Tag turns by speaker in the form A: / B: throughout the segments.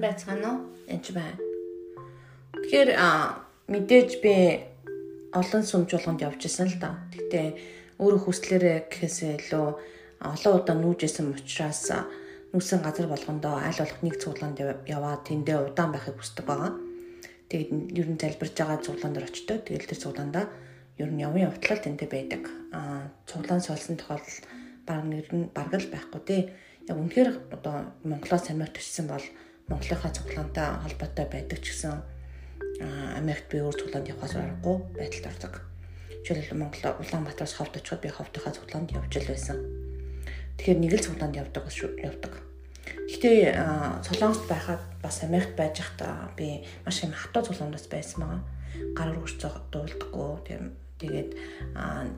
A: сайн байцгаана уу? Энд байна. Тэгэхээр мэдээж би олон сүмж болгонд явж исэн л да. Гэтэ өөрөө хүслээрээ гэхээсээ илүү олон удаа нүүжсэн учраас нүүсэн газар болгондоо аль болох нэг цуглаанд яваад тэндээ удаан байхыг хүсдэг байгаа. Тэгээд ер нь залбирж байгаа цуглаан дээр очдог. Тэгэл тэр цуглаандаа ер нь явын явтлал тэндээ байдаг. Аа цуглаан солсон тохиолдол баг нэр нь бараг л байхгүй тий. Яг үнэхээр одоо Монголоос Америкт очсон бол Монголынхаа цуглаантай холбоотой байдаг ч гэсэн Америкт би өөр цуглаанд явахаас аргагүй байдалд ордог. Жишээлбэл Монгол Улаанбаатараас ховд очиход би ховдынхаа цуглаанд явж л байсан. Тэгэхээр нэг л цуглаанд явдаг шүү явдаг. Гэтэ Солонгост байхад бас Америкт байж байхдаа би маш их хатуу цуглаандас байсан байгаа. Гар үргэж дуулдаггүй тийм тэгээд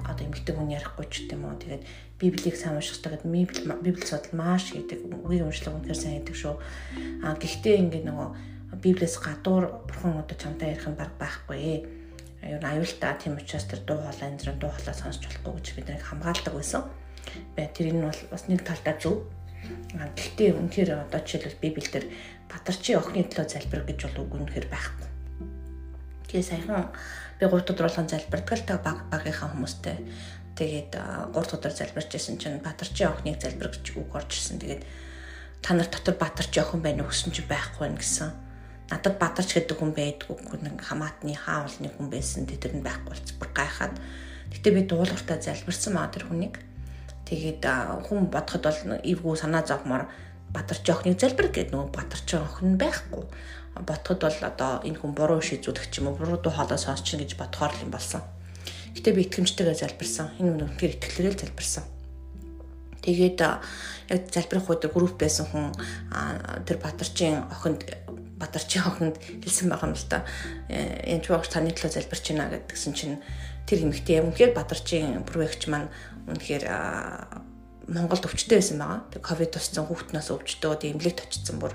A: одоо эмгтэн хүн ярихгүй ч гэдэм үү. Тэгээд библийг сайн унших хэрэгтэй гэдэг библи судал маш хийдэг үгийн уншлага үнэхээр сайн хийдэг шүү. А гэхдээ ингээд нөгөө библиэс гадуур бурхан одоо чамтай ярих нь баг байхгүй. Ер нь аюултай тийм учраас тэр дуу хоолой энэ дуу хоолой сонсч болохгүй гэж бид нэг хамгаалдаг байсан. Бай тэр энэ бол бас нэг талдаа зөв. Гэхдээ үнэхээр одоо жишээлбэл библиэлд Батарчи охины төлөө залбир гэж бол үг үнэхээр байхгүй. Тэгээ саяхан би 3 өдрөлгөн залбирдаг л та баг багийнхаа хүмүүстэй. Тэгээд 3 өдөр залбирч байсан чинь Батарчи охиныг залбир гэж үг орж ирсэн. Тэгээд та нар дотор Батарчи охин байна өгсөн чи байхгүй нь гэсэн. Надад Батарч гэдэг хүн байдгүй нэг хамаатны хаавлны хүн байсан. Тэр нь байхгүй болц бүр гайхаад. Гэтэ би дуулууртаа залбирсан маа тэр хүнийг. Тэгээд хүн бодоход бол эвгүй санаа зовмоор Батарчи охиныг залбир гэдэг нөгөө Батарчи охин байхгүй бодоход бол одоо энэ хүн буруу шийдвэрлэх ч юм уу буруу дуу хоолой сонсчихно гэж бодохоор л юм болсон. Гэтэ би итгэмжтэйгээ залбирсан. Энэ үнэ үнээр итгэлээрээ залбирсан. Тэгээд яг залбирах үед групп байсан хүн тэр Батарчин охинд Батарчин охинд хэлсэн байгаа юм л та. Энэ ч багш таны төлөө залбирч байна гэдгсэн чинь тэр эмэгтэй юм үнэхээр Батарчин проект маань үнэхээр Монголд өвчтөй байсан байгаа. Тэг ковид туссан хүүхднээс өвчтөө эмнэлэгт очсон бүр.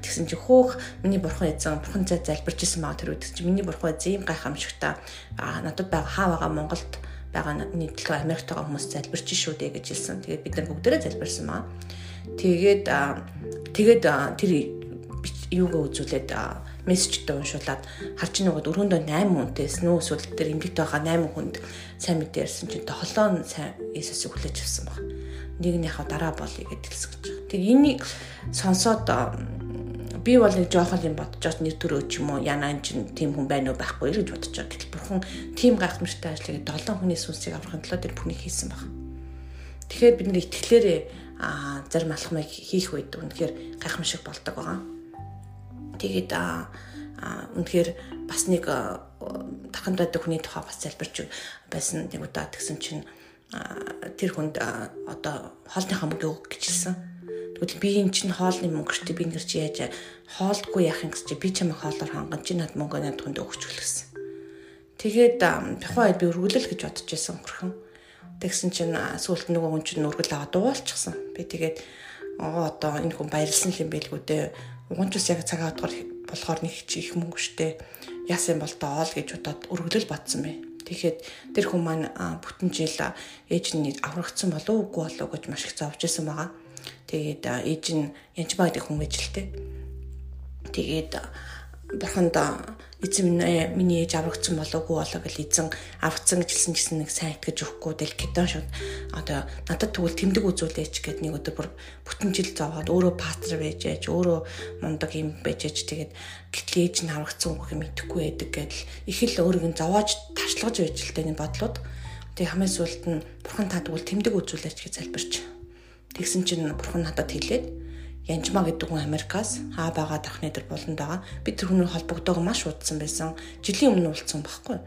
A: Тэгсэн чи хөөх миний бурхан эзэн бурхан зай залбирч исэн байгаа тэр үед чи миний бурхан эзэн гайхамшигтай надад байгаа хаа байгаа Монголд байгаа нийтлэг Америкт байгаа хүмүүс залбирч шүү дээ гэж хэлсэн. Тэгээд бид нар бүгдээрээ залбирсан маа. Тэгээд тэгээд тэр юугаа үзүүлээд мессежтэй уншуулад харж нөгөөд өрөөндөө 8 хүнтэйс нүү эсвэл тэр эмгэгтэй байгаа 8 хүнд сайн мэдээ ярьсан чинь тоглоом сайн Иесусыг хүлээж авсан баг нэгнийхээ дараа болъё гэж хэлсэн гэж байна. Тэг энийг сонсоод би бол нэг жоохон юм бодож нэр төрөө ч юм уу яна эн чин тийм хүн байна уу байхгүй гэж бодож байгаа. Гэтэл бурхан тийм гайхамшигтай ажлыг 7 хүний сүнсийг аврахын тулд тэр бүхнийг хийсэн баг. Тэгэхээр бид нэг итгэлээрээ зарим алхмыг хийх үед үнэхээр гайхамшиг болдог байгаа. Тэгээд үнэхээр бас нэг таханд байдаг хүний тухай бас залбирч байсан нэг удаа тэгсэн чинь тэр хүнд одоо хоолныхаа мөнгө өг гэж хэлсэн. Тэгвэл би эн чинь хоолны мөнгө шүү дээ. Би нэр чи яаж хоолдгүй яах юм гэж чи би чамайг хоолоор ханган чи над мөнгө над хүнд өгч гэлсэн. Тэгээд тухайн үед би өргөлөл гэж бодож байсан хөрхөн. Тэгсэн чинь сүүлд нөгөө хүн чинь өргөл аваад дуулчихсан. Би тэгээд оо одоо энэ хүн баярлсан юм байлгүй дээ. Угончос яг цагаа бодохоор болохоор нэг их мөнгө штэ. Яасан бол доо л гэж бодоод өргөлөл батсан бэ. Тэгэхэд тэр хүн маань бүтэн жил ээж нь аврагдсан болов уугүй болов гэж маш их зовж исэн байгаа. Тэгээд ээж нь янчбаа гэдэг хүн гэж л тээ. Тэгээд бурханд эзэн миний ээж аврагдсан болоогүй болоо гэж эзэн аврагдсан гэж хэлсэн гэсэн нэг сайн итгэж өгөхгүй del кетон шууд одоо надад тэгвэл тэмдэг үзүүлээч гэд нэг өдөр бүр бүтэн жил зовоод өөрөө пастор байж ээж өөрөө мундаг юм байж ээж тэгээд гэтэл ээж нь аврагдсан үг юм итгэхгүй байдаг гэдэл их л өөрийг нь зовоож тарчлагаж байж л таны бодлоод тэг хамгийн сүүлд нь бурхан та тэгвэл тэмдэг үзүүлээч гэж залбирч. Тэгсэн чинь бурхан надад хэлээд Янжмаа гэдэг хүн Америкаас хаа байгаа дахны дээр болонд байгаа. Би тэр хүнээр холбогдоог маш удсан байсан. Жилийн өмнө уулзсан байхгүй.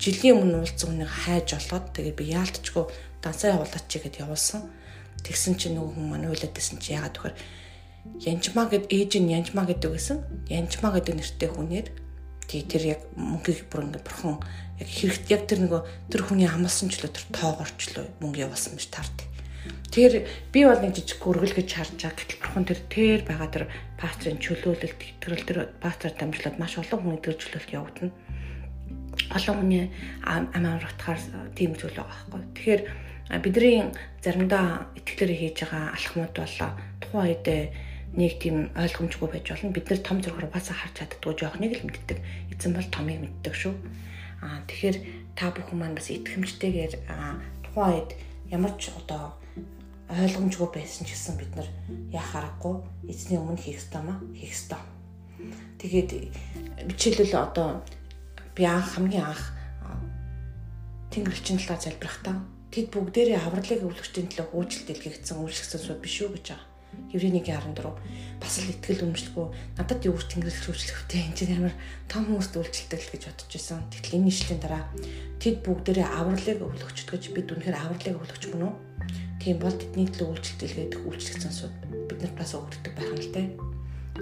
A: Жилийн өмнө уулзсан хүнийг хайж олоод тэгээд би яалтчгүй дансаа явуулаач гэд явуулсан. Тэгсэн чинь нөгөө хүн уйлаад байсан чи яагаад вэхээр Янжмаа гэд ээж нь Янжмаа гэдэг гэсэн. Янжмаа гэдэг нэртэй хүнээр тий тэр яг мөнхийг бүр ингэ бурхан яг хэрэгт яг тэр нөгөө тэр хүний амлсан ч л тэр тоогоорчлоо мөнгө явуулсан биш таард. Тэгэхээр би бол нэг жижиг үргэлгэж харж байгаа. Гэтэл бурхан тэр тэр байгаа тэр пастрын чөлөөлөлт итгэл тэр пастор дамжуулаад маш олон хүн идэвхжүүлэлт явагдана. Олон хүний амаар утгаар тийм зүйл байгаа байхгүй. Тэгэхээр бидний заримдаа итгэлээр хийж байгаа алхмууд бол тухайн үед нэг тийм ойлгомжгүй байж болно. Бид нар том зургаар бас харж чаддгүй жоохныг л мэддэг. Эзэн бол томыг мэддэг шүү. Аа тэгэхээр та бүхэн маань бас итгэмжтэйгээр тухайн үед ямар ч одоо ойлгомжгүй байсан ч гэсэн бид нар яах аргагүй эзний өмнө хийх ёстой маа хийх ёстой. Тэгээд бичээлэл одоо би анх хамгийн анх Тэнгэрлэгчийн талаар залбирахдаа тэд бүгдээрээ авралыг өвлөгчдийн төлөө хөөжилт дэлгэгдсэн үйлчлэгсэн сууд биш үү гэж байгаа. Еврейний 14 бас л ихтгэл өмчлөгүй надад юу ч тэнгэрлэгч үйлчлэхтэй энэ чинь ямар том хүмүүст үйлчлдэг л гэж бодож байсан. Тэгтэл энэ нийшлийн дараа тэд бүгдээрээ авралыг өвлөгчд гэж бид үнэхээр авралыг өвлөгч мөн үү? Тийм бол тэдний төлөө үйлчлэлт дэлгэдэг үйлчлэгсэн сууд бид нарт бас өгдөг байх юм л те.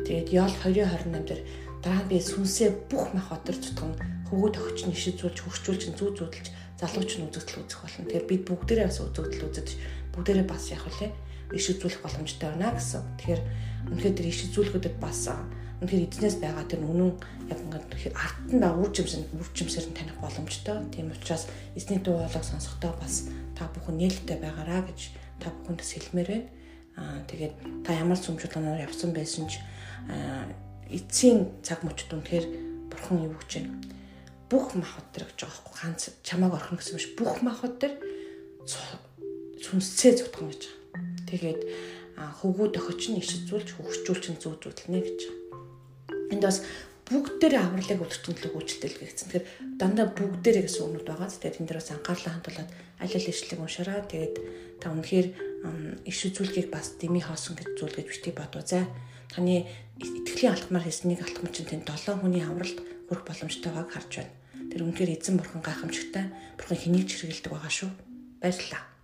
A: Тэгээд Ёл 2028 дээр дараа нь би сүнсээ бүх мах өдр тутган хөвгүүд өгч нь ишэзүүлж хөгжүүлж зүү зүүдэлж залууч нь үзэгдэл үзэх болно. Тэгэхээр бид бүгдээрээ бас үзэгдэл үзэж бүгдээрээ бас яг үлээ иш үзүүлэх боломжтой байна гэсэн. Тэгэхээр үнэхээр тэр иш үзүүлэхүүдэд бас үнэхээр эзнээс байгаа тэр үнэн яг ингээд арт нь ба үржимсэн үржимсээр нь таних боломжтой. Тийм учраас эзний дуу хоолойг сонсохдоо бас та бүхэн нээлттэй байгаараа гэж та бүхэнд бас хэлмээр байна. Аа тэгээд та ямар сүмжүүлэнээр явсан байсан ч эцсийн цаг мөчд үнэхээр бурхан юу гэж байна. Бүх махбод төр гэж байгаа байхгүй ганц чамааг орхино гэсэн биш бүх махбод төр сүнсцээ зутгах гэж байгаа. Тэгээд хөвгүүд охич нь ишүүлж хөгжүүлж зүүзүүлнэ гэж байгаа. Энд бас бүгдээрээ авралыг үлдчихэн төлөв үйлчлэл гэсэн. Тэгэхээр дандаа бүгдээрээ гэсэн үгнүүд байгаа. Тэгээд энэ дээр бас анхаарлаа хандуулад аль аль ишлэг уншаараа тэгээд та үнэхээр иш үзүүлгийг бас дими хоосон гэж зүйл гэж бити бодоо за таны итгэлийн алтмаар хийснийг алтмар чинь тань 7 хүний авралт хүрэх боломжтойгоог харж байна. Тэр үнэхээр эзэн бурхан гайхамшигтай. Бурхан хэнийг ч хэрэгэлдэг байгаа шүү. Баярлалаа.